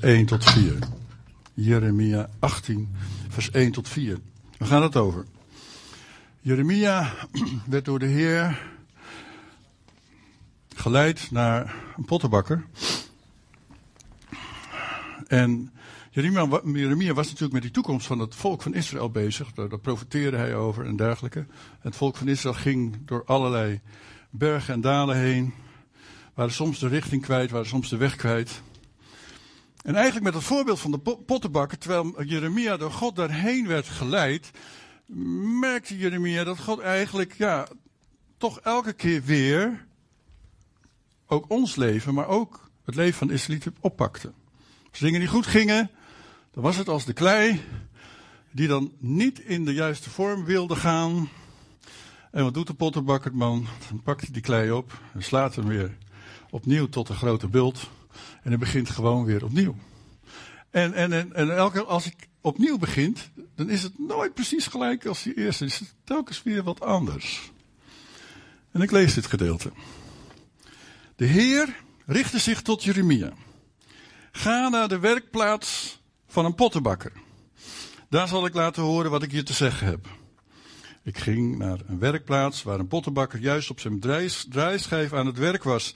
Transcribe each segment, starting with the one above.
1 tot 4. Jeremia 18, vers 1 tot 4. Waar gaat het over? Jeremia werd door de Heer geleid naar een pottenbakker. En Jeremia, Jeremia, was natuurlijk met die toekomst van het volk van Israël bezig. Daar, daar profeteerde hij over en dergelijke. Het volk van Israël ging door allerlei bergen en dalen heen. Waren soms de richting kwijt, waren soms de weg kwijt. En eigenlijk met het voorbeeld van de pottenbakker, terwijl Jeremia door God daarheen werd geleid, merkte Jeremia dat God eigenlijk, ja, toch elke keer weer ook ons leven, maar ook het leven van de oppakte. Als dingen niet goed gingen, dan was het als de klei die dan niet in de juiste vorm wilde gaan. En wat doet de pottenbakkerman? Dan pakt hij die klei op en slaat hem weer opnieuw tot een grote bult. En hij begint gewoon weer opnieuw. En, en, en, en elke, als ik opnieuw begint, dan is het nooit precies gelijk als die eerste. Het is telkens weer wat anders. En ik lees dit gedeelte. De Heer richtte zich tot Jeremia. Ga naar de werkplaats van een pottenbakker. Daar zal ik laten horen wat ik je te zeggen heb. Ik ging naar een werkplaats waar een pottenbakker juist op zijn draaischijf aan het werk was.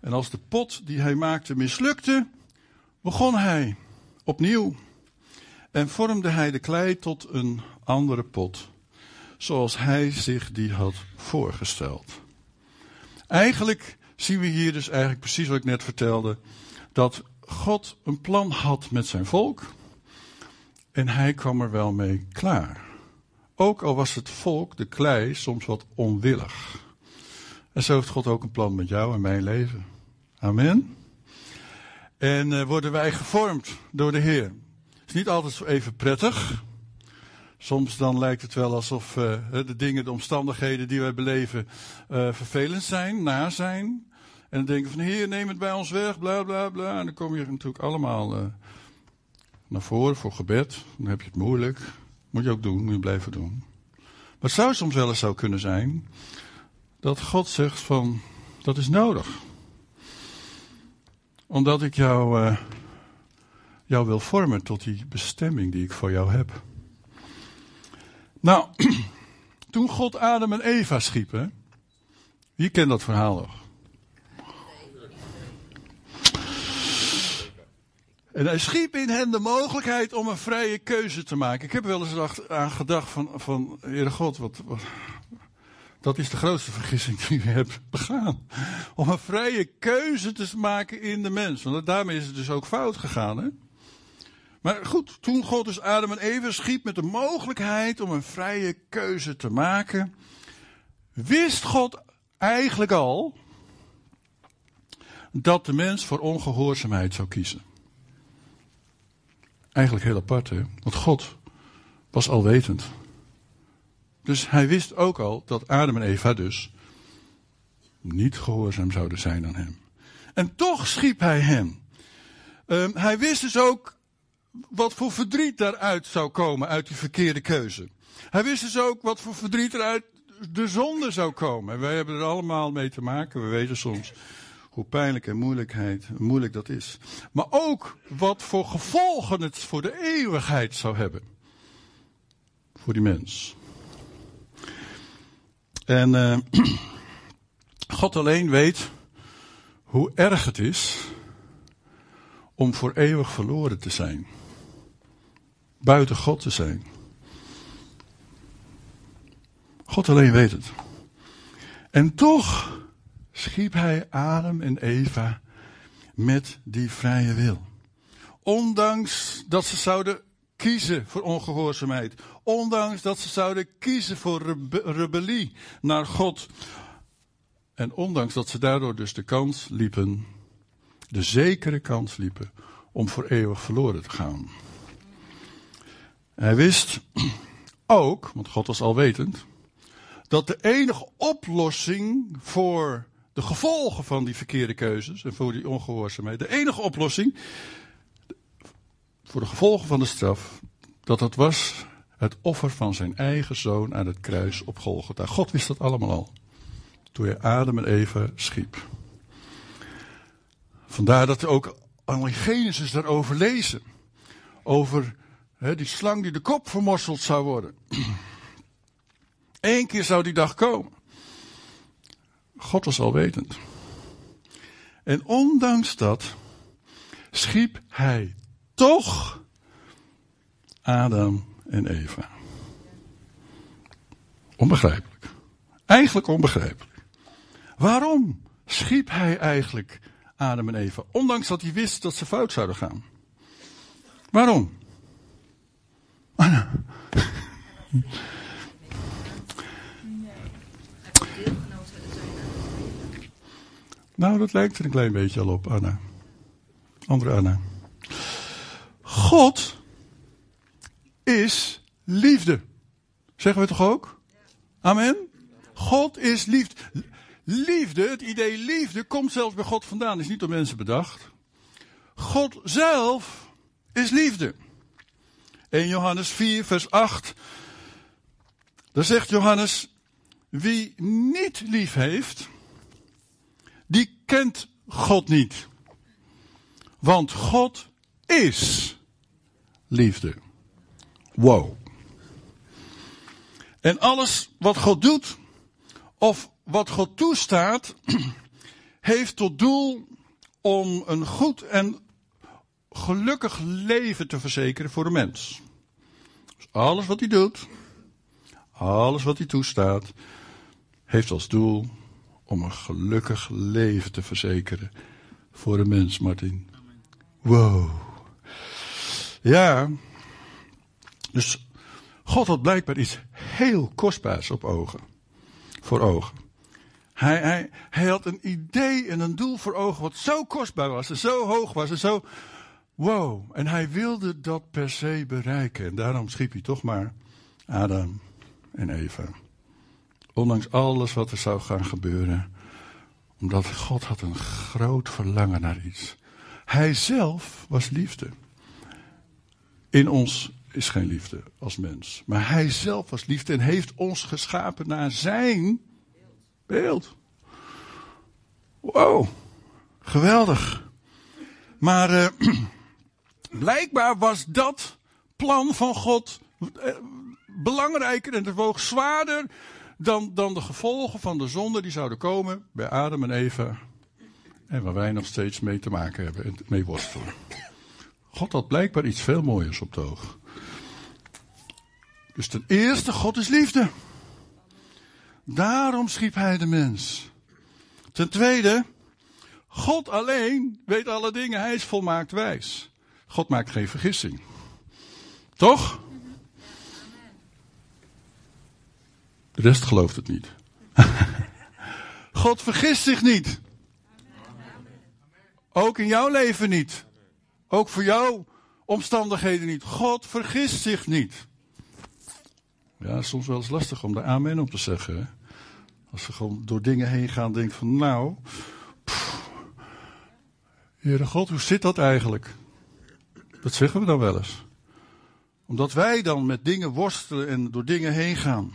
En als de pot die hij maakte mislukte, begon hij opnieuw en vormde hij de klei tot een andere pot, zoals hij zich die had voorgesteld. Eigenlijk zien we hier dus eigenlijk precies wat ik net vertelde, dat God een plan had met zijn volk en hij kwam er wel mee klaar. Ook al was het volk, de klei, soms wat onwillig. En zo heeft God ook een plan met jou en mijn leven. Amen. En uh, worden wij gevormd door de Heer. Het is niet altijd even prettig. Soms dan lijkt het wel alsof uh, de dingen, de omstandigheden die wij beleven uh, vervelend zijn, naar zijn. En dan denken van Heer, neem het bij ons weg, bla bla bla. En dan kom je natuurlijk allemaal naar voren voor gebed. Dan heb je het moeilijk. Moet je ook doen, moet je blijven doen. Maar het zou soms wel eens zo kunnen zijn dat God zegt van, dat is nodig omdat ik jou, uh, jou wil vormen tot die bestemming die ik voor jou heb. Nou, toen God Adam en Eva schiep? Wie kent dat verhaal nog? En hij schiep in hen de mogelijkheid om een vrije keuze te maken. Ik heb wel eens aan gedacht van, van Heere God, wat, dat is de grootste vergissing die u hebt begaan. Om een vrije keuze te maken in de mens. Want daarmee is het dus ook fout gegaan. Hè? Maar goed, toen God dus Adam en Eva schiep met de mogelijkheid om een vrije keuze te maken, wist God eigenlijk al dat de mens voor ongehoorzaamheid zou kiezen. Eigenlijk heel apart, hè? Want God was alwetend. Dus hij wist ook al dat Adam en Eva dus niet gehoorzaam zouden zijn aan hem. En toch schiep hij hen. Um, hij wist dus ook wat voor verdriet daaruit zou komen uit die verkeerde keuze. Hij wist dus ook wat voor verdriet er uit de zonde zou komen. En wij hebben er allemaal mee te maken. We weten soms hoe pijnlijk en moeilijkheid, moeilijk dat is. Maar ook wat voor gevolgen het voor de eeuwigheid zou hebben. Voor die mens. En uh, God alleen weet hoe erg het is om voor eeuwig verloren te zijn. Buiten God te zijn. God alleen weet het. En toch schiep hij Adam en Eva met die vrije wil. Ondanks dat ze zouden kiezen voor ongehoorzaamheid. Ondanks dat ze zouden kiezen voor rebellie naar God. En ondanks dat ze daardoor dus de kans liepen, de zekere kans liepen, om voor eeuwig verloren te gaan. Hij wist ook, want God was alwetend, dat de enige oplossing voor de gevolgen van die verkeerde keuzes en voor die ongehoorzaamheid, de enige oplossing voor de gevolgen van de straf, dat dat was het offer van zijn eigen zoon aan het kruis op Golgotha. God wist dat allemaal al. Toen hij Adam en Eva schiep. Vandaar dat ook al in Genesis daarover lezen. Over die slang die de kop vermorseld zou worden. Eén keer zou die dag komen. God was alwetend. En ondanks dat schiep hij toch Adam en Eva. Onbegrijpelijk. Eigenlijk onbegrijpelijk. Waarom schiep hij eigenlijk Adam en Eva? Ondanks dat hij wist dat ze fout zouden gaan. Waarom? Nou, dat lijkt er een klein beetje al op, Anna. Andere Anna. God is liefde. Zeggen we toch ook? Amen? God is liefde. Liefde, het idee liefde, komt zelfs bij God vandaan. Is niet door mensen bedacht. God zelf is liefde. In Johannes 4, vers 8. Daar zegt Johannes: Wie niet lief heeft, die kent God niet. Want God is liefde. Wow. En alles wat God doet, of wat God toestaat, heeft tot doel om een goed en gelukkig leven te verzekeren voor de mens. Dus alles wat hij doet, alles wat hij toestaat, heeft als doel om een gelukkig leven te verzekeren voor de mens, Martin. Wow. Ja. Dus God had blijkbaar iets heel kostbaars op ogen. Voor ogen. Hij, hij, had een idee en een doel voor ogen wat zo kostbaar was en zo hoog was en zo. Wow. En hij wilde dat per se bereiken. En daarom schiep hij toch maar Adam en Eva. Ondanks alles wat er zou gaan gebeuren. Omdat God had een groot verlangen naar iets. Hij zelf was liefde. In ons is geen liefde als mens. Maar hij zelf was liefde en heeft ons geschapen naar zijn beeld. Wow, geweldig. Maar uh, blijkbaar was dat plan van God uh, belangrijker en het woog zwaarder dan, dan de gevolgen van de zonde die zouden komen bij Adam en Eva. En waar wij nog steeds mee te maken hebben en mee worstelen. God had blijkbaar iets veel mooiers op het oog. Dus ten eerste, God is liefde. Daarom schiep hij de mens. Ten tweede, God alleen weet alle dingen. Hij is volmaakt wijs. God maakt geen vergissing. Toch? De rest gelooft het niet. God vergist zich niet. Ook in jouw leven niet. Ook voor jouw omstandigheden niet. God vergist zich niet. Ja, soms wel eens lastig om daar amen op te zeggen. Als we gewoon door dingen heen gaan, denk van nou, Heere God, hoe zit dat eigenlijk? Dat zeggen we dan wel eens. Omdat wij dan met dingen worstelen en door dingen heen gaan.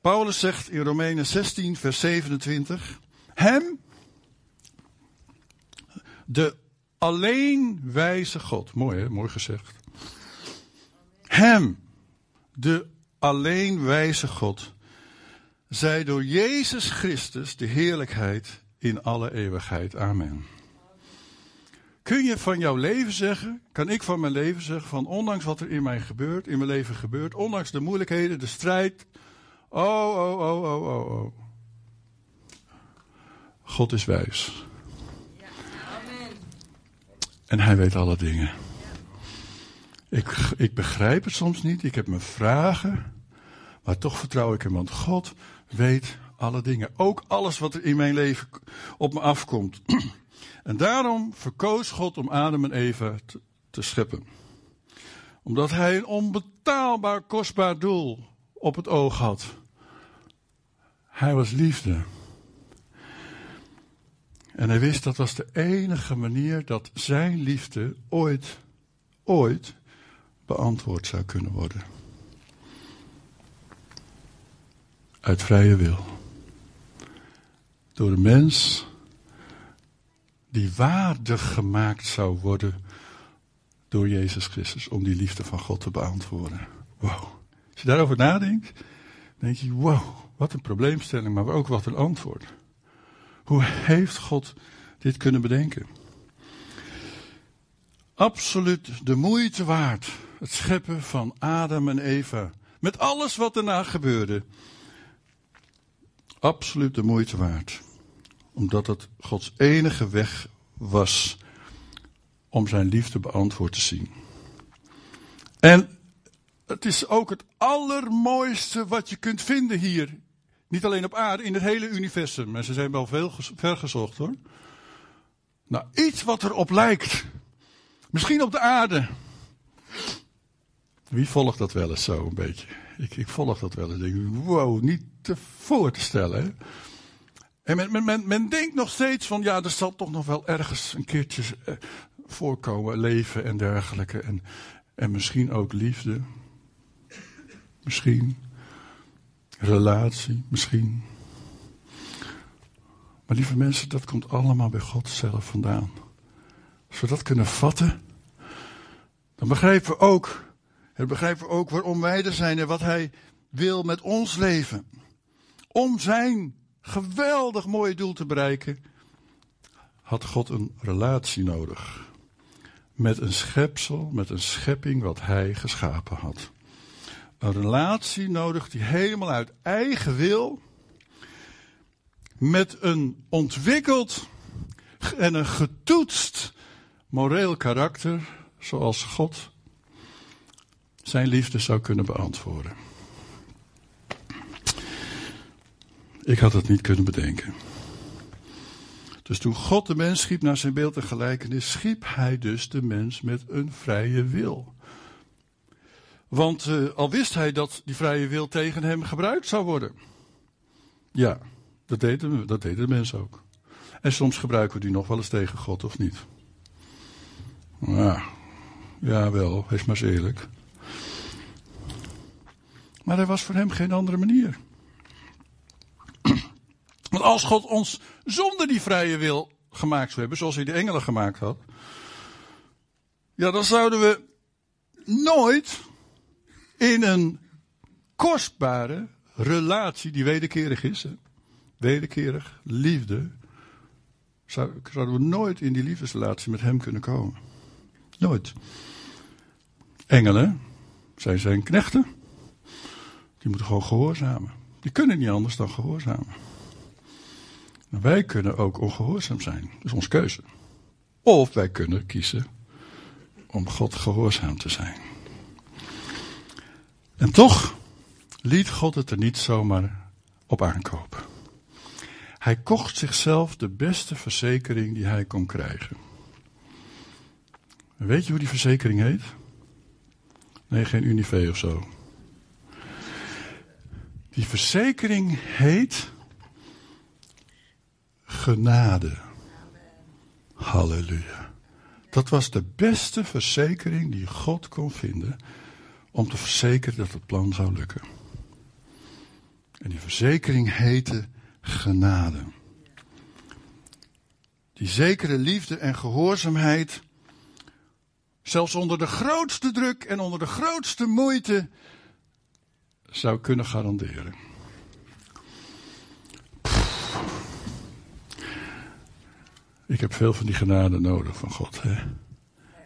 Paulus zegt in Romeinen 16, vers 27, Hem, de alleen wijze God. Mooi hè, mooi gezegd. Hem, de alleen wijze God, zij door Jezus Christus de heerlijkheid in alle eeuwigheid. Amen. Kun je van jouw leven zeggen, kan ik van mijn leven zeggen, van ondanks wat er in mij gebeurt, in mijn leven gebeurt, ondanks de moeilijkheden, de strijd. Oh, oh, oh, oh, oh, oh. God is wijs. En hij weet alle dingen. Ik, ik begrijp het soms niet, ik heb mijn vragen, maar toch vertrouw ik hem, want God weet alle dingen. Ook alles wat er in mijn leven op me afkomt. En daarom verkoos God om Adam en Eva te, te scheppen. Omdat hij een onbetaalbaar kostbaar doel op het oog had. Hij was liefde. En hij wist dat was de enige manier dat zijn liefde ooit, ooit beantwoord zou kunnen worden. Uit vrije wil. Door de mens die waardig gemaakt zou worden door Jezus Christus om die liefde van God te beantwoorden. Wow. Als je daarover nadenkt, denk je, wow, wat een probleemstelling, maar ook wat een antwoord. Hoe heeft God dit kunnen bedenken? Absoluut de moeite waard. Het scheppen van Adam en Eva. Met alles wat daarna gebeurde. Absoluut de moeite waard. Omdat het Gods enige weg was om zijn liefde beantwoord te zien. En het is ook het allermooiste wat je kunt vinden hier. Niet alleen op aarde, in het hele universum. Maar ze zijn wel veel ver gezocht hoor. Nou, iets wat erop lijkt. Misschien op de aarde. Wie volgt dat wel eens zo een beetje? Ik, ik volg dat wel eens. Denk, wow, niet te voor te stellen. Hè? En men, men, men, men, denkt nog steeds van, ja, er zal toch nog wel ergens een keertje eh, voorkomen, leven en dergelijke. En, en misschien ook liefde. Misschien. Relatie, misschien. Maar lieve mensen, dat komt allemaal bij God zelf vandaan. Als we dat kunnen vatten, dan begrijpen we ook, dan begrijpen we ook waarom wij er zijn en wat Hij wil met ons leven. Om Zijn geweldig mooie doel te bereiken, had God een relatie nodig. Met een schepsel, met een schepping wat Hij geschapen had. Een relatie nodig die helemaal uit eigen wil, met een ontwikkeld en een getoetst moreel karakter, zoals God zijn liefde zou kunnen beantwoorden. Ik had het niet kunnen bedenken. Dus toen God de mens schiep naar zijn beeld en gelijkenis, schiep hij dus de mens met een vrije wil. Want uh, al wist hij dat die vrije wil tegen hem gebruikt zou worden. Ja, dat deden, dat deden de mensen ook. En soms gebruiken we die nog wel eens tegen God, of niet? Ja, ja wel, wees maar eens eerlijk. Maar er was voor hem geen andere manier. Want als God ons zonder die vrije wil gemaakt zou hebben, zoals hij de engelen gemaakt had, ja, dan zouden we nooit in een kostbare relatie die wederkerig is, wederkerig, liefde, zouden we nooit in die liefdesrelatie met hem kunnen komen. Nooit. Engelen, zij zijn knechten. Die moeten gewoon gehoorzamen. Die kunnen niet anders dan gehoorzamen. Wij kunnen ook ongehoorzaam zijn. Dat is onze keuze. Of wij kunnen kiezen om God gehoorzaam te zijn. En toch liet God het er niet zomaar op aankopen. Hij kocht zichzelf de beste verzekering die hij kon krijgen. weet je hoe die verzekering heet? Nee, geen Unive of zo. Die verzekering heet genade. Halleluja. Dat was de beste verzekering die God kon vinden om te verzekeren dat het plan zou lukken. En die verzekering heette genade. Die zekere liefde en gehoorzaamheid, zelfs onder de grootste druk en onder de grootste moeite, zou kunnen garanderen. Ik heb veel van die genade nodig van God. Hè?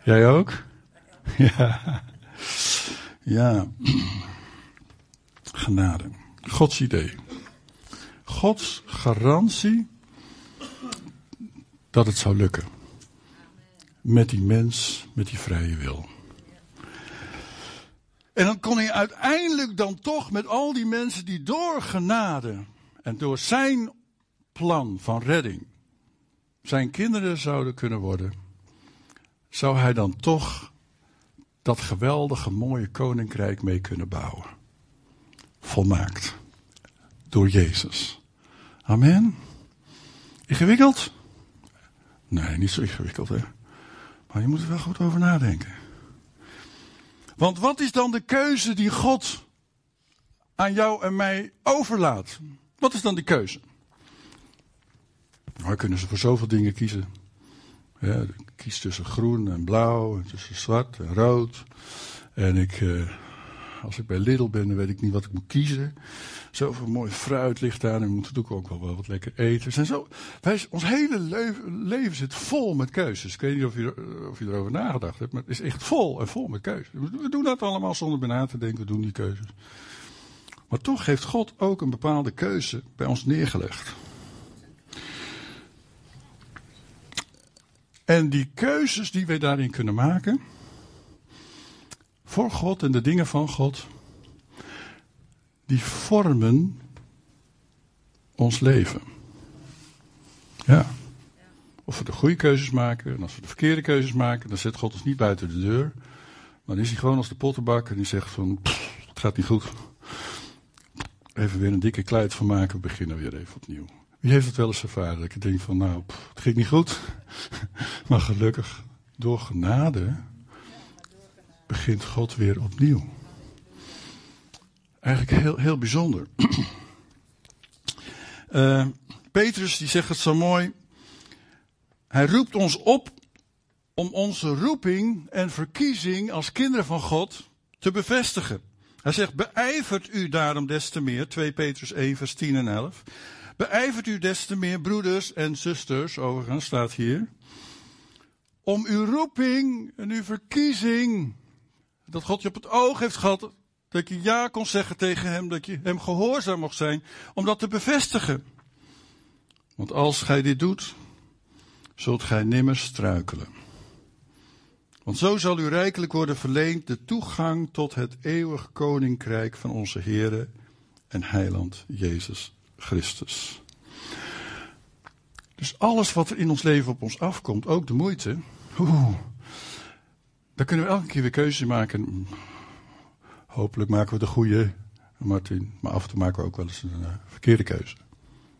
Jij ook? Ja. Ja. Genade. Gods idee. Gods garantie dat het zou lukken. Met die mens, met die vrije wil. En dan kon hij uiteindelijk dan toch met al die mensen die door genade en door zijn plan van redding zijn kinderen zouden kunnen worden, zou hij dan toch dat geweldige mooie koninkrijk mee kunnen bouwen. Volmaakt. Door Jezus. Amen. Ingewikkeld? Nee, niet zo ingewikkeld hè. Maar je moet er wel goed over nadenken. Want wat is dan de keuze die God aan jou en mij overlaat? Wat is dan die keuze? Nou, kunnen ze voor zoveel dingen kiezen. Ja, kies tussen groen en blauw, en tussen zwart en rood. En ik, uh, als ik bij Lidl ben, dan weet ik niet wat ik moet kiezen. Zoveel mooi fruit ligt daar en we moeten natuurlijk ook wel wat lekker eten. En zo, wij, ons hele leven zit vol met keuzes. Ik weet niet of je, of je erover nagedacht hebt, maar het is echt vol en vol met keuzes. We doen dat allemaal zonder bij na te denken, we doen die keuzes. Maar toch heeft God ook een bepaalde keuze bij ons neergelegd. En die keuzes die wij daarin kunnen maken, voor God en de dingen van God, die vormen ons leven. Ja. Of we de goede keuzes maken, en als we de verkeerde keuzes maken, dan zet God ons niet buiten de deur. Maar dan is hij gewoon als de pottenbak en die zegt van, het gaat niet goed. Even weer een dikke kluit van maken, we beginnen weer even opnieuw. Wie heeft het wel eens ervaren? Dat ik denk van, nou, het ging niet goed. maar gelukkig, door genade, begint God weer opnieuw. Eigenlijk heel, heel bijzonder. uh, Petrus die zegt het zo mooi. Hij roept ons op om onze roeping en verkiezing als kinderen van God te bevestigen. Hij zegt, beijvert u daarom des te meer, 2 Petrus 1 vers 10 en 11. Beijvert u des te meer, broeders en zusters, overigens staat hier, om uw roeping en uw verkiezing, dat God je op het oog heeft gehad, dat je ja kon zeggen tegen hem, dat je hem gehoorzaam mocht zijn, om dat te bevestigen. Want als gij dit doet, zult gij nimmer struikelen. Want zo zal u rijkelijk worden verleend de toegang tot het eeuwig koninkrijk van onze Heere en Heiland Jezus Christus. Dus alles wat er in ons leven op ons afkomt, ook de moeite, oeh, daar kunnen we elke keer weer keuzes maken. Hopelijk maken we de goede, Martin, maar af en toe maken we ook wel eens een uh, verkeerde keuze.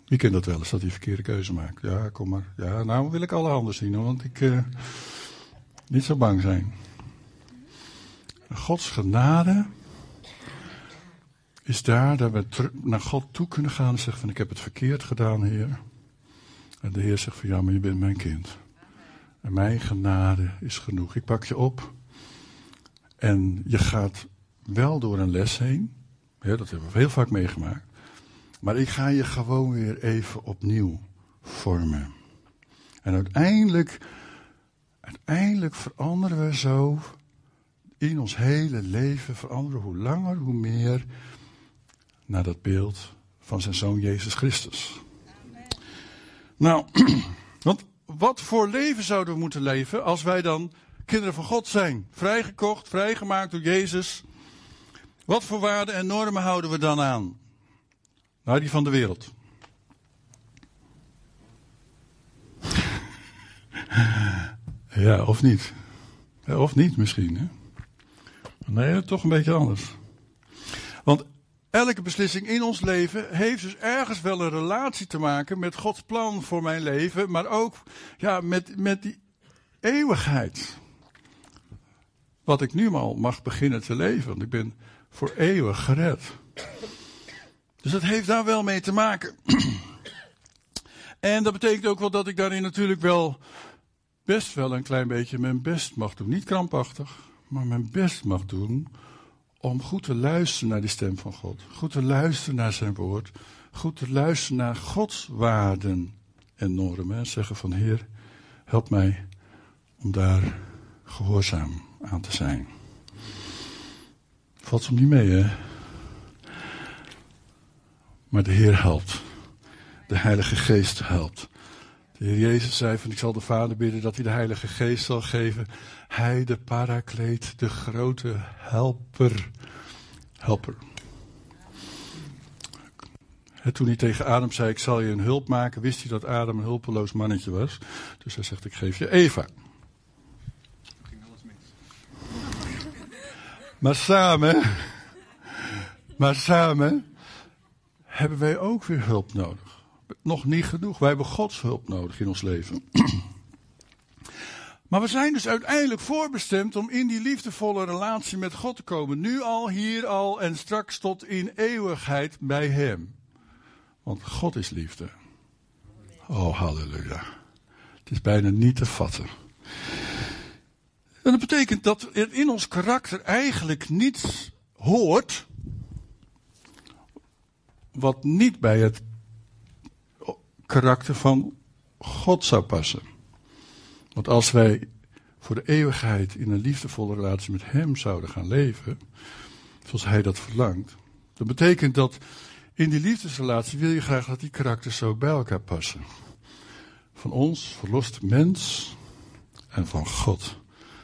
Wie kent dat wel eens, dat hij verkeerde keuze maakt? Ja, kom maar. Ja, nou wil ik alle handen zien, want ik... Uh, niet zo bang zijn. Gods genade is daar dat we naar God toe kunnen gaan en zeggen van ik heb het verkeerd gedaan, Heer. En de Heer zegt van ja, maar je bent mijn kind. En mijn genade is genoeg. Ik pak je op. En je gaat wel door een les heen. Ja, dat hebben we heel vaak meegemaakt. Maar ik ga je gewoon weer even opnieuw vormen. En uiteindelijk Uiteindelijk veranderen we zo in ons hele leven, veranderen hoe langer, hoe meer naar dat beeld van zijn zoon Jezus Christus. Nou, want wat voor leven zouden we moeten leven als wij dan kinderen van God zijn? Vrijgekocht, vrijgemaakt door Jezus. Wat voor waarden en normen houden we dan aan? Nou, die van de wereld. Ja, of niet. of niet misschien. Hè? Nee, toch een beetje anders. Elke beslissing in ons leven heeft dus ergens wel een relatie te maken met Gods plan voor mijn leven, maar ook ja, met, met die eeuwigheid. Wat ik nu al mag beginnen te leven, want ik ben voor eeuwig gered. Dus dat heeft daar wel mee te maken. En dat betekent ook wel dat ik daarin natuurlijk wel best wel een klein beetje mijn best mag doen. Niet krampachtig, maar mijn best mag doen om goed te luisteren naar de stem van God. Goed te luisteren naar zijn woord. Goed te luisteren naar Gods waarden en normen. En zeggen van Heer, help mij om daar gehoorzaam aan te zijn. Valt soms niet mee, hè? Maar de Heer helpt. De Heilige Geest helpt. De Heer Jezus zei van ik zal de Vader bidden dat hij de Heilige Geest zal geven. Hij de parakleet, de grote helper. Helper. toen hij tegen Adam zei ik zal je een hulp maken, wist hij dat Adam een hulpeloos mannetje was. Dus hij zegt ik geef je Eva. Ging alles mis. Maar samen, maar samen hebben wij ook weer hulp nodig nog niet genoeg. Wij hebben Gods hulp nodig in ons leven. Maar we zijn dus uiteindelijk voorbestemd om in die liefdevolle relatie met God te komen. Nu al, hier al en straks tot in eeuwigheid bij Hem. Want God is liefde. Oh, halleluja. Het is bijna niet te vatten. En dat betekent dat er in ons karakter eigenlijk niets hoort. wat niet bij het karakter van God zou passen. Want als wij voor de eeuwigheid in een liefdevolle relatie met Hem zouden gaan leven, zoals Hij dat verlangt, dan betekent dat in die liefdesrelatie wil je graag dat die karakters zo bij elkaar passen. Van ons, verloste mens, en van God,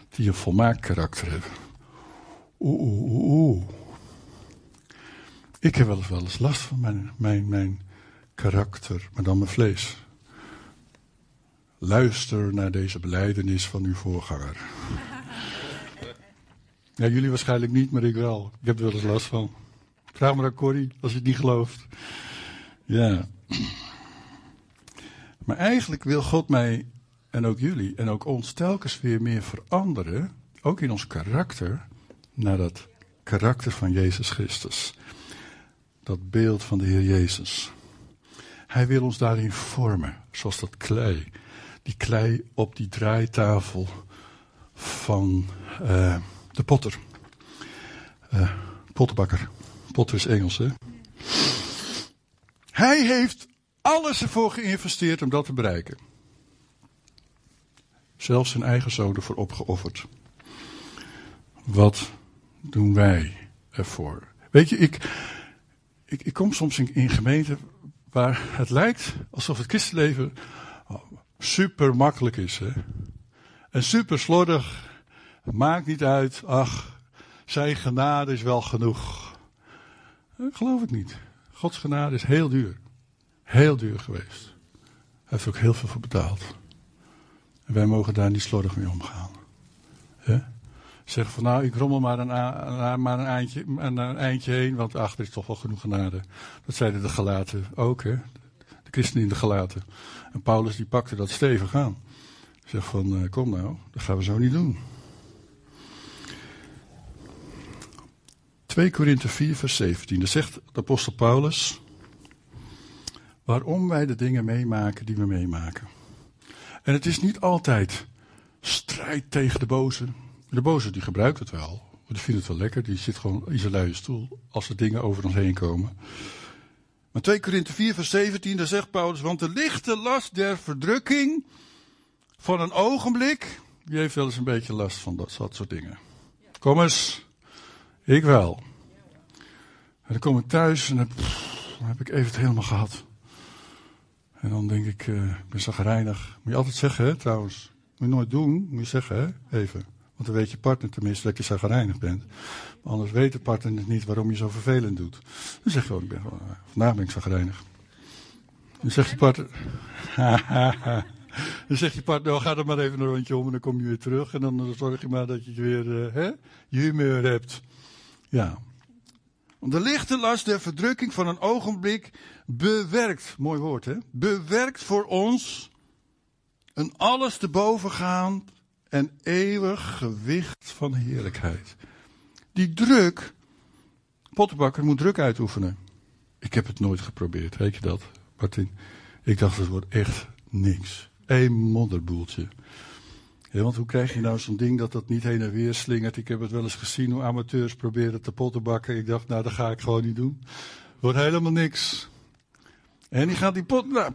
die een volmaakt karakter heeft. Oeh, oeh, oeh. Ik heb wel eens, wel eens last van mijn, mijn, mijn karakter, maar dan mijn vlees. Luister naar deze beleidenis van uw voorganger. Ja, jullie waarschijnlijk niet, maar ik wel. Ik heb er wel eens last van. Vraag maar aan Corrie, als je het niet gelooft. Ja. Maar eigenlijk wil God mij en ook jullie en ook ons telkens weer meer veranderen, ook in ons karakter, naar dat karakter van Jezus Christus. Dat beeld van de Heer Jezus. Hij wil ons daarin vormen, zoals dat klei. Die klei op die draaitafel van uh, de potter. Uh, pottenbakker. Potter is Engels, hè? Hij heeft alles ervoor geïnvesteerd om dat te bereiken. Zelfs zijn eigen zoon ervoor opgeofferd. Wat doen wij ervoor? Weet je, ik, ik, ik kom soms in, in gemeenten waar het lijkt alsof het christenleven oh, super makkelijk is. Hè? En super slordig. Maakt niet uit. Ach, zijn genade is wel genoeg. Dat geloof ik niet. Gods genade is heel duur. Heel duur geweest. Hij heeft ook heel veel voor betaald. En wij mogen daar niet slordig mee omgaan. Zeg van nou, ik rommel maar een, maar een, eindje, een, een eindje heen, want achter is toch wel genoeg genade. Dat zeiden de gelaten ook, hè? de christenen in de gelaten. En Paulus die pakte dat stevig aan. Zeg van, uh, kom nou, dat gaan we zo niet doen. 2 Korinthe 4 vers 17, daar zegt de apostel Paulus, waarom wij de dingen meemaken die we meemaken. En het is niet altijd strijd tegen de boze. De boze die gebruikt het wel. Die vindt het wel lekker. Die zit gewoon in zijn luie stoel als er dingen over ons heen komen. Maar 2 Korinthe 4 vers 17, daar zegt Paulus, want de lichte last der verdrukking van een ogenblik, die heeft wel eens een beetje last van dat, soort dingen. Kom eens, ik wel. En dan kom ik thuis en dan, heb ik even het helemaal gehad. En dan denk ik, uh, ik ben zagrijnig. Moet je altijd zeggen, hè, trouwens. Moet je nooit doen, moet je zeggen, hè, even. Want dan weet je partner tenminste dat je zagrijnig bent. Maar anders weet de partner niet waarom je zo vervelend doet. Dan zeg je gewoon, ik ben uh, vandaag ben ik zagrijnig. Dan zegt je partner, dan zegt je partner, nou, ga er maar even een rondje om en dan kom je weer terug. En dan zorg je maar dat je weer uh, hè, je humeur hebt. Ja, de lichte last der verdrukking van een ogenblik bewerkt, mooi woord hè, bewerkt voor ons een alles te bovengaand en eeuwig gewicht van heerlijkheid. Die druk, pottenbakker moet druk uitoefenen. Ik heb het nooit geprobeerd, weet je dat, Martin? Ik dacht, het wordt echt niks. Een modderboeltje. Ja, want hoe krijg je nou zo'n ding dat dat niet heen en weer slingert? Ik heb het wel eens gezien hoe amateurs proberen te potten bakken. Ik dacht, nou, dat ga ik gewoon niet doen. Wordt helemaal niks. En die gaat die pot. Nou,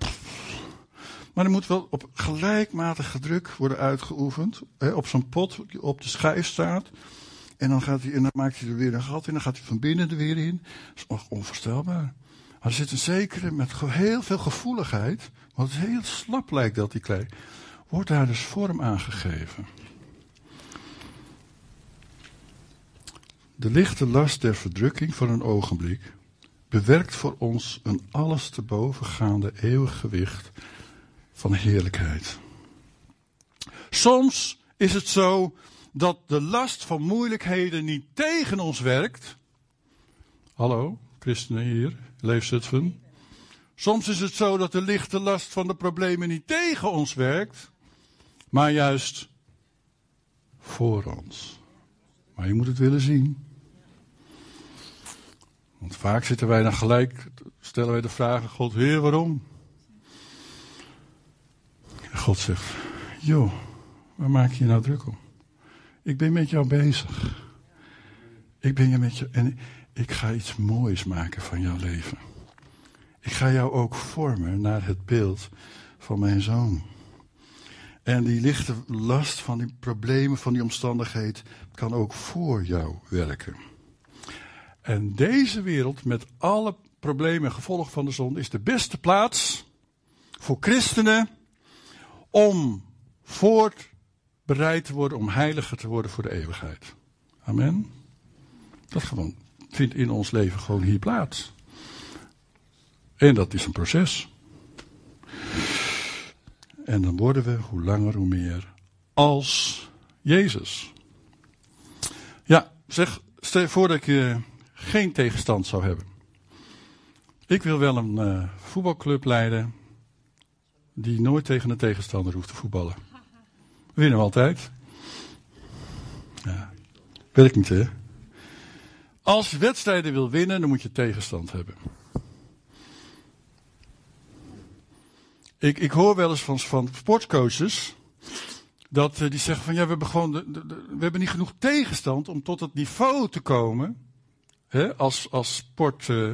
maar er moet wel op gelijkmatige druk worden uitgeoefend. Hè, op zo'n pot op de schijf staat. En dan, gaat hij, en dan maakt hij er weer een gat in. Dan gaat hij van binnen er weer in. Dat is onvoorstelbaar. Maar er zit een zekere, met heel veel gevoeligheid. Want het heel slap lijkt dat, die klei wordt daar dus vorm aangegeven. De lichte last der verdrukking van een ogenblik bewerkt voor ons een alles te bovengaande eeuwig gewicht van heerlijkheid. Soms is het zo dat de last van moeilijkheden niet tegen ons werkt. Hallo, christenen hier, leefzutven. Soms is het zo dat de lichte last van de problemen niet tegen ons werkt, maar juist voor ons. Maar je moet het willen zien. Want vaak zitten wij dan gelijk, stellen wij de vraag: God, Heer, waarom? God zegt, joh, waar maak je je nou druk om? Ik ben met jou bezig. Ik ben je met je en ik ga iets moois maken van jouw leven. Ik ga jou ook vormen naar het beeld van mijn zoon. En die lichte last van die problemen, van die omstandigheid, kan ook voor jou werken. En deze wereld met alle problemen en gevolgen van de zon is de beste plaats voor christenen om voorbereid te worden, om heiliger te worden voor de eeuwigheid. Amen. Dat gewoon vindt in ons leven gewoon hier plaats. En dat is een proces. En dan worden we hoe langer hoe meer als Jezus. Ja, zeg, stel je voor dat ik uh, geen tegenstand zou hebben. Ik wil wel een uh, voetbalclub leiden die nooit tegen een tegenstander hoeft te voetballen. We winnen we altijd. Ja, werkt niet hè. Als wedstrijden wil winnen, dan moet je tegenstand hebben. Ik, ik hoor wel eens van, van sportcoaches dat uh, die zeggen van ja, we hebben gewoon we hebben niet genoeg tegenstand om tot het niveau te komen. Als, als sport, uh,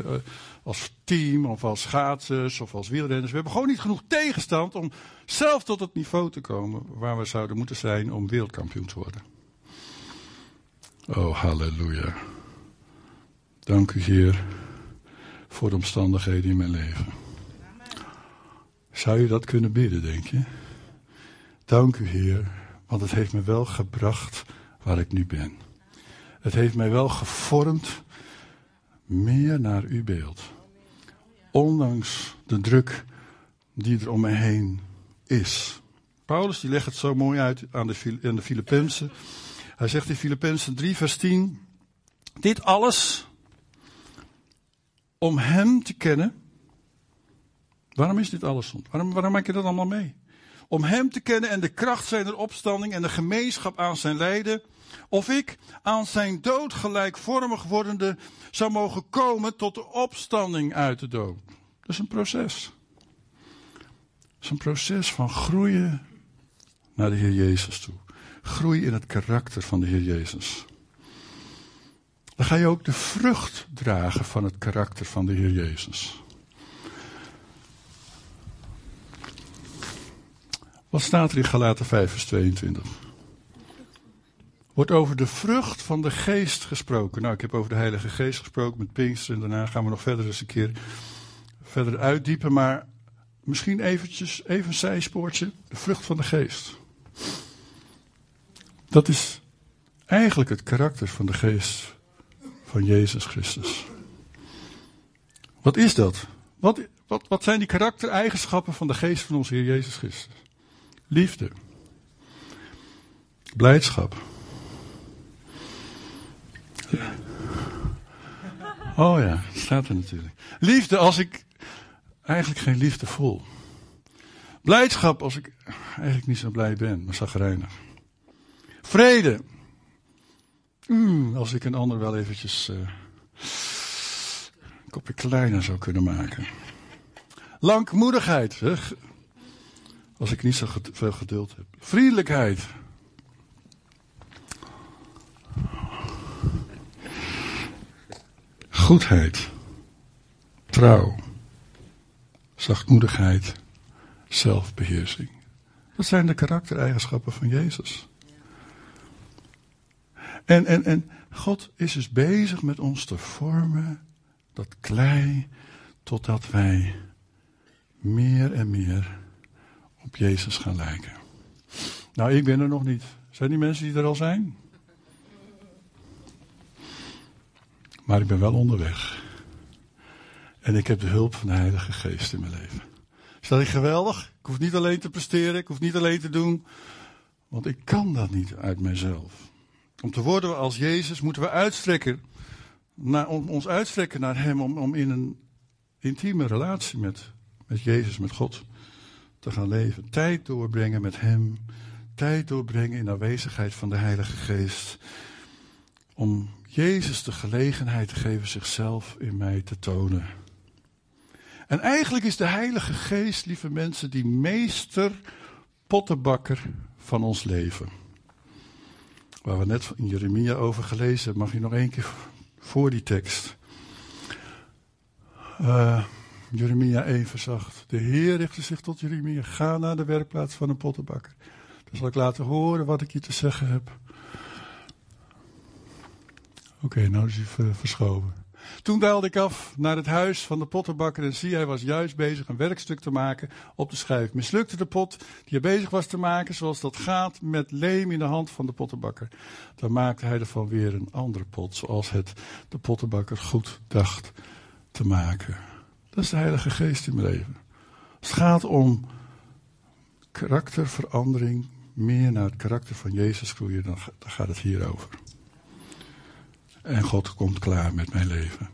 als team of als schaatsers of als wielrenners. We hebben gewoon niet genoeg tegenstand om zelf tot het niveau te komen waar we zouden moeten zijn om wereldkampioen te worden. Oh, halleluja. Dank u, Heer, voor de omstandigheden in mijn leven. Zou je dat kunnen bidden, denk je? Dank u, Heer, want het heeft me wel gebracht waar ik nu ben. Het heeft mij wel gevormd meer naar uw beeld. Ondanks de druk die er om me heen is. Paulus die legt het zo mooi uit aan de, aan de. Hij zegt in Filippenzen 3 vers 10. Dit alles om hem te kennen. Waarom is dit alles? Waarom, waarom maak je dat allemaal mee? Om hem te kennen en de kracht zijner opstanding en de gemeenschap aan zijn lijden. Of ik aan zijn dood gelijkvormig wordende zou mogen komen tot de opstanding uit de dood. Dat is een proces. Dat is een proces van groeien naar de Heer Jezus toe. Groei in het karakter van de Heer Jezus. Dan ga je ook de vrucht dragen van het karakter van de Heer Jezus. Wat staat er in Galaten 5 vers 22? Wordt over de vrucht van de geest gesproken. Nou, ik heb over de Heilige Geest gesproken met Pinkster en daarna gaan we nog verder eens een keer verder uitdiepen. Maar misschien eventjes, even een zijspoortje. De vrucht van de geest. Dat is eigenlijk het karakter van de geest van Jezus Christus. Wat is dat? Wat, wat, wat zijn die karaktereigenschappen van de geest van onze Heer Jezus Christus? Liefde. Blijdschap. Oh ja, staat er natuurlijk. Liefde als ik eigenlijk geen liefde voel. Blijdschap als ik eigenlijk niet zo blij ben, maar zagrijnig. Vrede Mm, als ik een ander wel eventjes uh, een kopje kleiner zou kunnen maken. Langmoedigheid. Hè? Als ik niet zo veel geduld heb. Vriendelijkheid. Goedheid. Trouw. Zachtmoedigheid. Zelfbeheersing. Dat zijn de karaktereigenschappen van Jezus. En, en, en God is dus bezig met ons te vormen, dat klei, totdat wij meer en meer op Jezus gaan lijken. Nou, ik ben er nog niet. Zijn die mensen die er al zijn? Maar ik ben wel onderweg. En ik heb de hulp van de Heilige Geest in mijn leven. Is dat niet geweldig? Ik hoef niet alleen te presteren, ik hoef niet alleen te doen. Want ik kan dat niet uit mezelf. Om te worden als Jezus moeten we uitstrekken, naar, ons uitstrekken naar Hem om, om in een intieme relatie met, met Jezus, met God te gaan leven. Tijd doorbrengen met Hem, tijd doorbrengen in aanwezigheid van de Heilige Geest. Om Jezus de gelegenheid te geven zichzelf in mij te tonen. En eigenlijk is de Heilige Geest, lieve mensen, die meester pottenbakker van ons leven. Waar we net in Jeremia over gelezen mag je nog één keer voor die tekst. Uh, Jeremia 1 vers 8. De Heer richtte zich tot Jeremia. Ga naar de werkplaats van een pottenbakker. Dan zal ik laten horen wat ik je te zeggen heb. Oké, nou is hij verschoven. Toen daalde ik af naar het huis van de pottenbakker en zie, hij was juist bezig een werkstuk te maken op de schijf. Mislukte de pot die hij bezig was te maken, zoals dat gaat met leem in de hand van de pottenbakker. Dan maakte hij ervan weer een andere pot, zoals het de pottenbakker goed dacht te maken. Dat is de Heilige Geest in mijn leven. Als het gaat om karakterverandering, meer naar het karakter van Jezus groeien, dan gaat het hier over. En God komt klaar met mijn leven.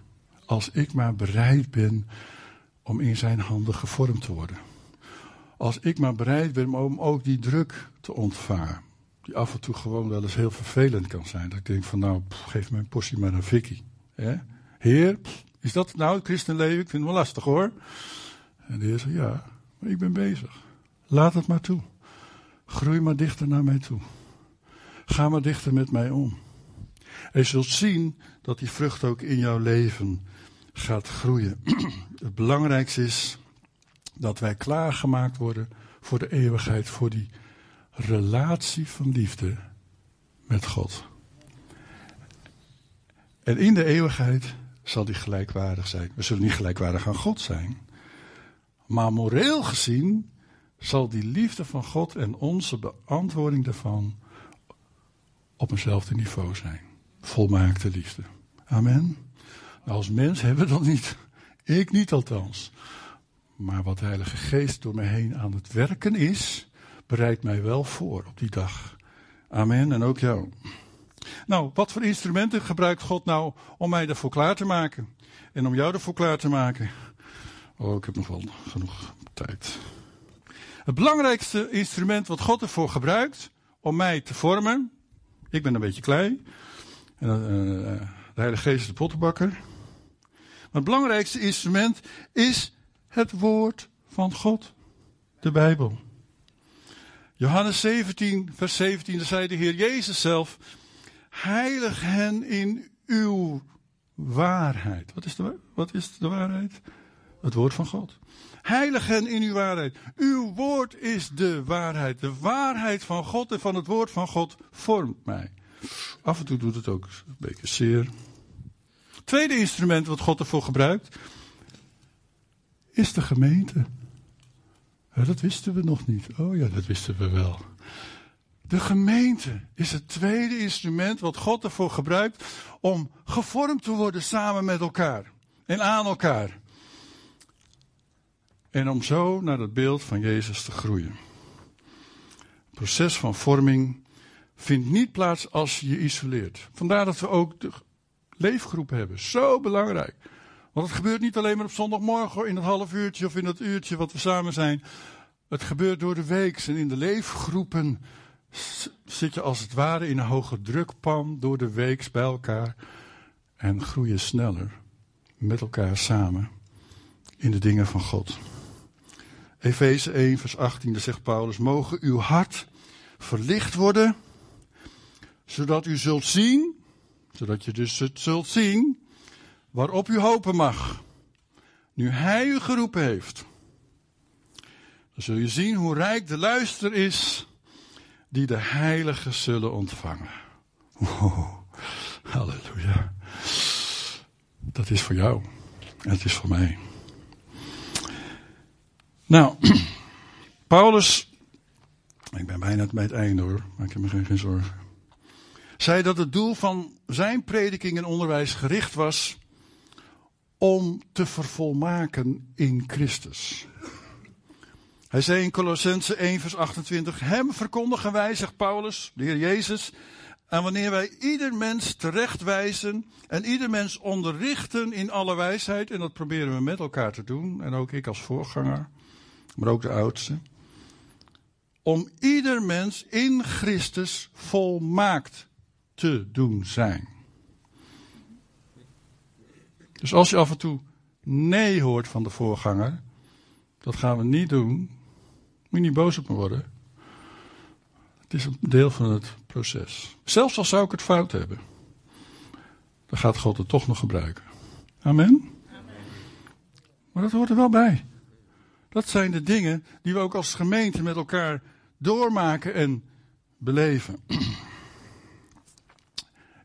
Als ik maar bereid ben om in zijn handen gevormd te worden. Als ik maar bereid ben om ook die druk te ontvangen. Die af en toe gewoon wel eens heel vervelend kan zijn. Dat ik denk van nou, geef mijn portie maar naar Vicky. Heer, is dat nou het christenleven? Ik vind het wel lastig hoor. En de Heer zei ja, maar ik ben bezig. Laat het maar toe. Groei maar dichter naar mij toe. Ga maar dichter met mij om. En je zult zien dat die vrucht ook in jouw leven gaat groeien. Het belangrijkste is dat wij klaargemaakt worden voor de eeuwigheid, voor die relatie van liefde met God. En in de eeuwigheid zal die gelijkwaardig zijn. We zullen niet gelijkwaardig aan God zijn. Maar moreel gezien zal die liefde van God en onze beantwoording daarvan op eenzelfde niveau zijn volmaakte liefde. Amen. Nou, als mens hebben we dat niet. Ik niet althans. Maar wat de Heilige Geest door mij heen aan het werken is, bereidt mij wel voor op die dag. Amen. En ook jou. Nou, wat voor instrumenten gebruikt God nou om mij ervoor klaar te maken? En om jou ervoor klaar te maken? Oh, ik heb nog wel genoeg tijd. Het belangrijkste instrument wat God ervoor gebruikt om mij te vormen. Ik ben een beetje klein. En, uh, de Heilige Geest is de pottenbakker. Maar het belangrijkste instrument is het woord van God. De Bijbel. Johannes 17, vers 17, daar zei de Heer Jezus zelf: Heilig hen in uw waarheid. Wat is de, wat is de waarheid? Het woord van God. Heilig hen in uw waarheid. Uw woord is de waarheid. De waarheid van God en van het woord van God vormt mij. Af en toe doet het ook een beetje zeer. Tweede instrument wat God ervoor gebruikt, is de gemeente. dat wisten we nog niet. Oh ja, dat wisten we wel. De gemeente is het tweede instrument wat God ervoor gebruikt om gevormd te worden samen met elkaar en aan elkaar. En om zo naar het beeld van Jezus te groeien. Het proces van vorming vindt niet plaats als je isoleert. Vandaar dat we ook de leefgroep hebben. Zo belangrijk. Want het gebeurt niet alleen maar op zondagmorgen in het half uurtje of in het uurtje wat we samen zijn. Het gebeurt door de week. En in de leefgroepen zit je als het ware in een hoge drukpan door de week bij elkaar. En groei je sneller met elkaar samen in de dingen van God. Efeze 1, vers 18, daar zegt Paulus: Mogen uw hart verlicht worden zodat u zult zien, zodat je dus het zult zien, waarop u hopen mag. Nu hij u geroepen heeft. Dan zul je zien hoe rijk de luister is die de heiligen zullen ontvangen. Halleluja. Dat is voor jou. Het is voor mij. Nou, Paulus, ik ben bijna bij het einde hoor, maar ik heb me geen, geen zorgen zei dat het doel van zijn prediking en onderwijs gericht was om te vervolmaken in Christus. Hij zei in Colossense 1 vers 28, hem verkondigen wij, zegt Paulus, de Heer Jezus, en wanneer wij ieder mens terechtwijzen en ieder mens onderrichten in alle wijsheid, en dat proberen we met elkaar te doen, en ook ik als voorganger, maar ook de oudste, om ieder mens in Christus volmaakt te doen zijn. Dus als je af en toe nee hoort van de voorganger, dat gaan we niet doen. Moet je niet boos op me worden. Het is een deel van het proces. Zelfs al zou ik het fout hebben, dan gaat God het toch nog gebruiken. Amen? Maar dat hoort er wel bij. Dat zijn de dingen die we ook als gemeente met elkaar doormaken en beleven.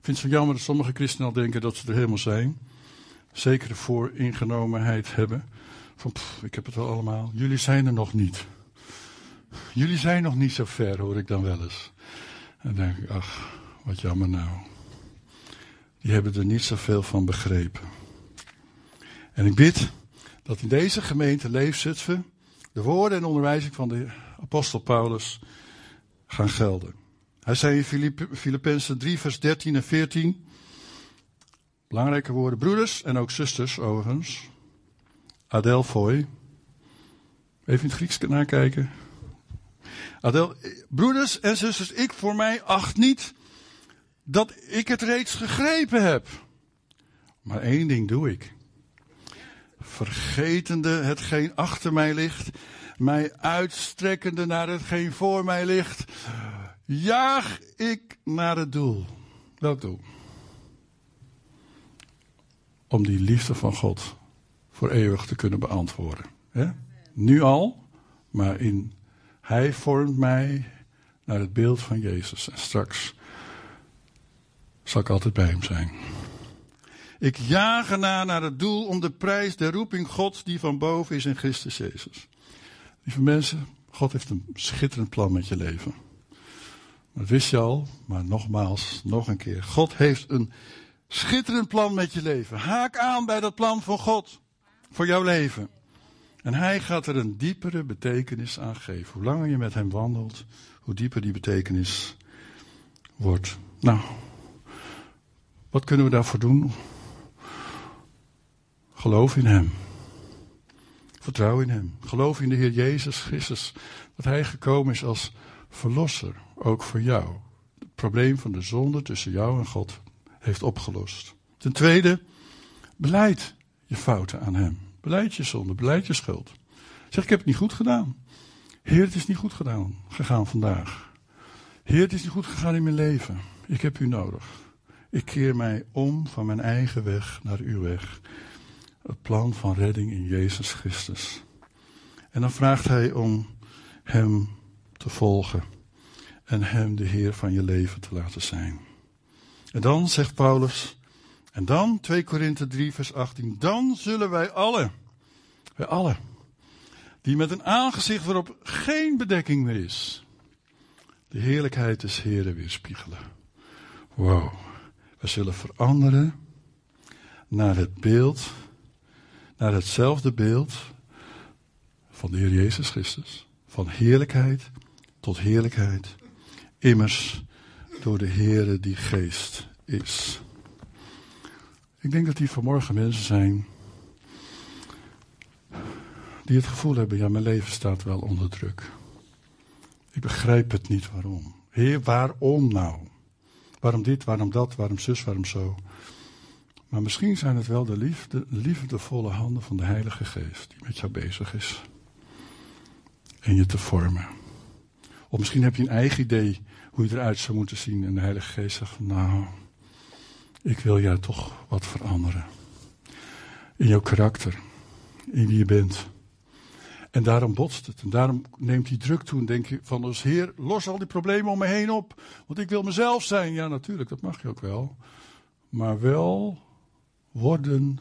Vind het zo jammer dat sommige christenen al denken dat ze er helemaal zijn. Zekere vooringenomenheid hebben. Van, ik heb het wel allemaal. Jullie zijn er nog niet. Jullie zijn nog niet zo ver, hoor ik dan wel eens. En dan denk ik, ach, wat jammer nou. Die hebben er niet zoveel van begrepen. En ik bid dat in deze gemeente Leefzutphen de woorden en onderwijzing van de apostel Paulus gaan gelden. Hij zei in Filippenzen 3 vers 13 en 14, belangrijke woorden, broeders en ook zusters overigens, adelphoi, even in het Grieks nakijken. Adel, broeders en zusters, ik voor mij acht niet dat ik het reeds gegrepen heb. Maar één ding doe ik. Vergetende hetgeen achter mij ligt, mij uitstrekkende naar hetgeen voor mij ligt, jaag ik naar het doel. Welk doel? Om die liefde van God voor eeuwig te kunnen beantwoorden. Nu al, maar in, Hij vormt mij naar het beeld van Jezus. En straks zal ik altijd bij Hem zijn. Ik jaag erna naar het doel om de prijs der roeping Gods die van boven is in Christus Jezus. Lieve mensen, God heeft een schitterend plan met je leven. Dat wist je al, maar nogmaals, nog een keer. God heeft een schitterend plan met je leven. Haak aan bij dat plan van God voor jouw leven. En hij gaat er een diepere betekenis aan geven. Hoe langer je met hem wandelt, hoe dieper die betekenis wordt. Nou, wat kunnen we daarvoor doen? Geloof in Hem. Vertrouw in Hem. Geloof in de Heer Jezus Christus. Dat Hij gekomen is als verlosser, ook voor jou. Het probleem van de zonde tussen jou en God heeft opgelost. Ten tweede, beleid je fouten aan Hem. Beleid je zonde, beleid je schuld. Zeg, ik heb het niet goed gedaan. Heer, het is niet goed gedaan, gegaan vandaag. Heer, het is niet goed gegaan in mijn leven. Ik heb u nodig. Ik keer mij om van mijn eigen weg naar uw weg het plan van redding in Jezus Christus. En dan vraagt hij om hem te volgen en hem de Heer van je leven te laten zijn. En dan zegt Paulus, en dan 2 Korinthe 3 vers 18, dan zullen wij alle, wij alle, die met een aangezicht waarop geen bedekking meer is, de heerlijkheid des Heren weerspiegelen. Wow, we zullen veranderen naar het beeld naar hetzelfde beeld van de Heer Jezus Christus. Van heerlijkheid tot heerlijkheid. Immers door de Heere die geest is. Ik denk dat hier vanmorgen mensen zijn die het gevoel hebben, ja mijn leven staat wel onder druk. Ik begrijp het niet waarom. Heer, waarom nou? Waarom dit, waarom dat, waarom zus, waarom zo? Maar misschien zijn het wel de liefde, liefdevolle handen van de Heilige Geest die met jou bezig is. En je te vormen. Of misschien heb je een eigen idee hoe je eruit zou moeten zien. En de Heilige Geest zegt: Nou, ik wil jou toch wat veranderen. In jouw karakter. In wie je bent. En daarom botst het. En daarom neemt die druk toe. En denk je van als Heer, los al die problemen om me heen op. Want ik wil mezelf zijn. Ja, natuurlijk, dat mag je ook wel. Maar wel worden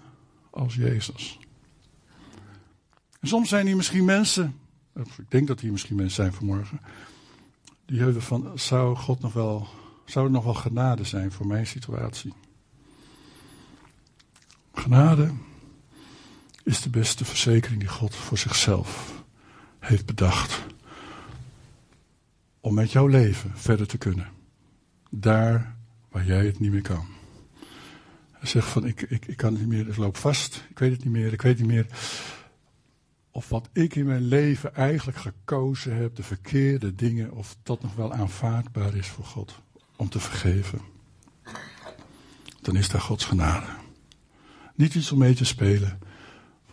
als Jezus. Soms zijn hier misschien mensen, ik denk dat hier misschien mensen zijn vanmorgen, die hebben van, zou God nog wel, zou het nog wel genade zijn voor mijn situatie? Genade is de beste verzekering die God voor zichzelf heeft bedacht. Om met jouw leven verder te kunnen. Daar waar jij het niet meer kan. Hij zegt van ik, ik, ik kan het niet meer, ik loop vast, ik weet het niet meer, ik weet niet meer. Of wat ik in mijn leven eigenlijk gekozen heb, de verkeerde dingen, of dat nog wel aanvaardbaar is voor God om te vergeven. Dan is daar Gods genade. Niet iets om mee te spelen,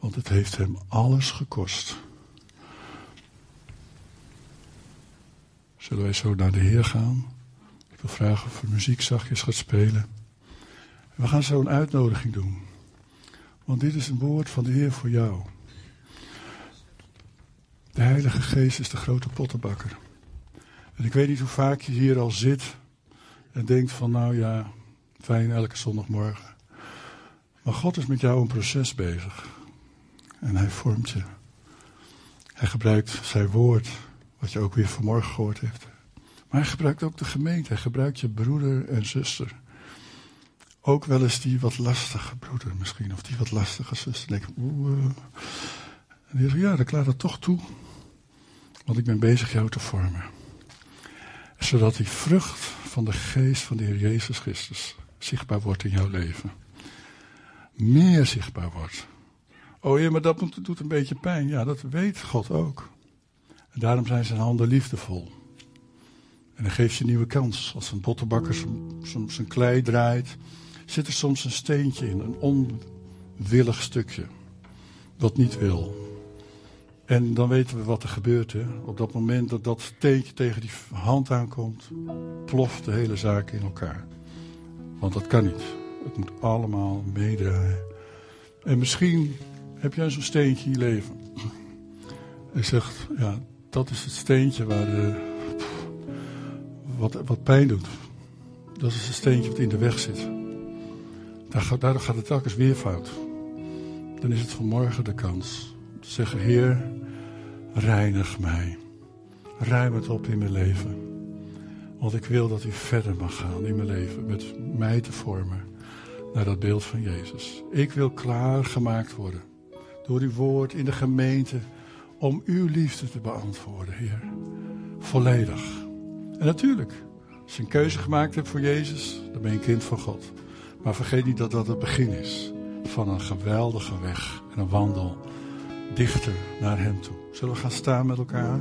want het heeft hem alles gekost. Zullen wij zo naar de Heer gaan? Ik wil vragen of de muziek zachtjes gaat spelen. We gaan zo een uitnodiging doen. Want dit is een woord van de Heer voor jou. De Heilige Geest is de grote pottenbakker. En ik weet niet hoe vaak je hier al zit en denkt van nou ja, fijn elke zondagmorgen. Maar God is met jou een proces bezig. En hij vormt je. Hij gebruikt zijn woord, wat je ook weer vanmorgen gehoord hebt. Maar hij gebruikt ook de gemeente. Hij gebruikt je broeder en zuster. Ook wel eens die wat lastige broeder misschien, of die wat lastige zuster. denk oeh. En die zegt, ja, ik laat het toch toe. Want ik ben bezig jou te vormen. Zodat die vrucht van de geest van de Heer Jezus Christus zichtbaar wordt in jouw leven. Meer zichtbaar wordt. Oh ja, maar dat doet een beetje pijn. Ja, dat weet God ook. En daarom zijn zijn handen liefdevol. En dan geeft je een nieuwe kans. Als een bottenbakker zijn klei draait, zit er soms een steentje in, een onwillig stukje. Wat niet wil. En dan weten we wat er gebeurt. Hè? Op dat moment dat dat steentje tegen die hand aankomt, ploft de hele zaak in elkaar. Want dat kan niet. Het moet allemaal meedraaien. En misschien heb jij zo'n steentje in je leven. En zegt, ja, dat is het steentje waar de, wat, wat pijn doet. Dat is het steentje wat in de weg zit. Daardoor gaat het telkens weer fout. Dan is het vanmorgen de kans zeggen, Heer, reinig mij. Ruim het op in mijn leven. Want ik wil dat u verder mag gaan in mijn leven met mij te vormen naar dat beeld van Jezus. Ik wil klaargemaakt worden door uw woord in de gemeente om uw liefde te beantwoorden, Heer. Volledig. En natuurlijk, als je een keuze gemaakt hebt voor Jezus, dan ben je een kind van God. Maar vergeet niet dat dat het begin is van een geweldige weg en een wandel dichter naar Hem toe. Zullen we gaan staan met elkaar?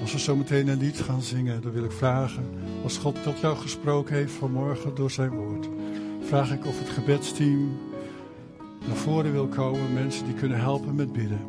Als we zo meteen een lied gaan zingen, dan wil ik vragen, als God tot jou gesproken heeft vanmorgen door zijn woord, vraag ik of het gebedsteam naar voren wil komen, mensen die kunnen helpen met bidden.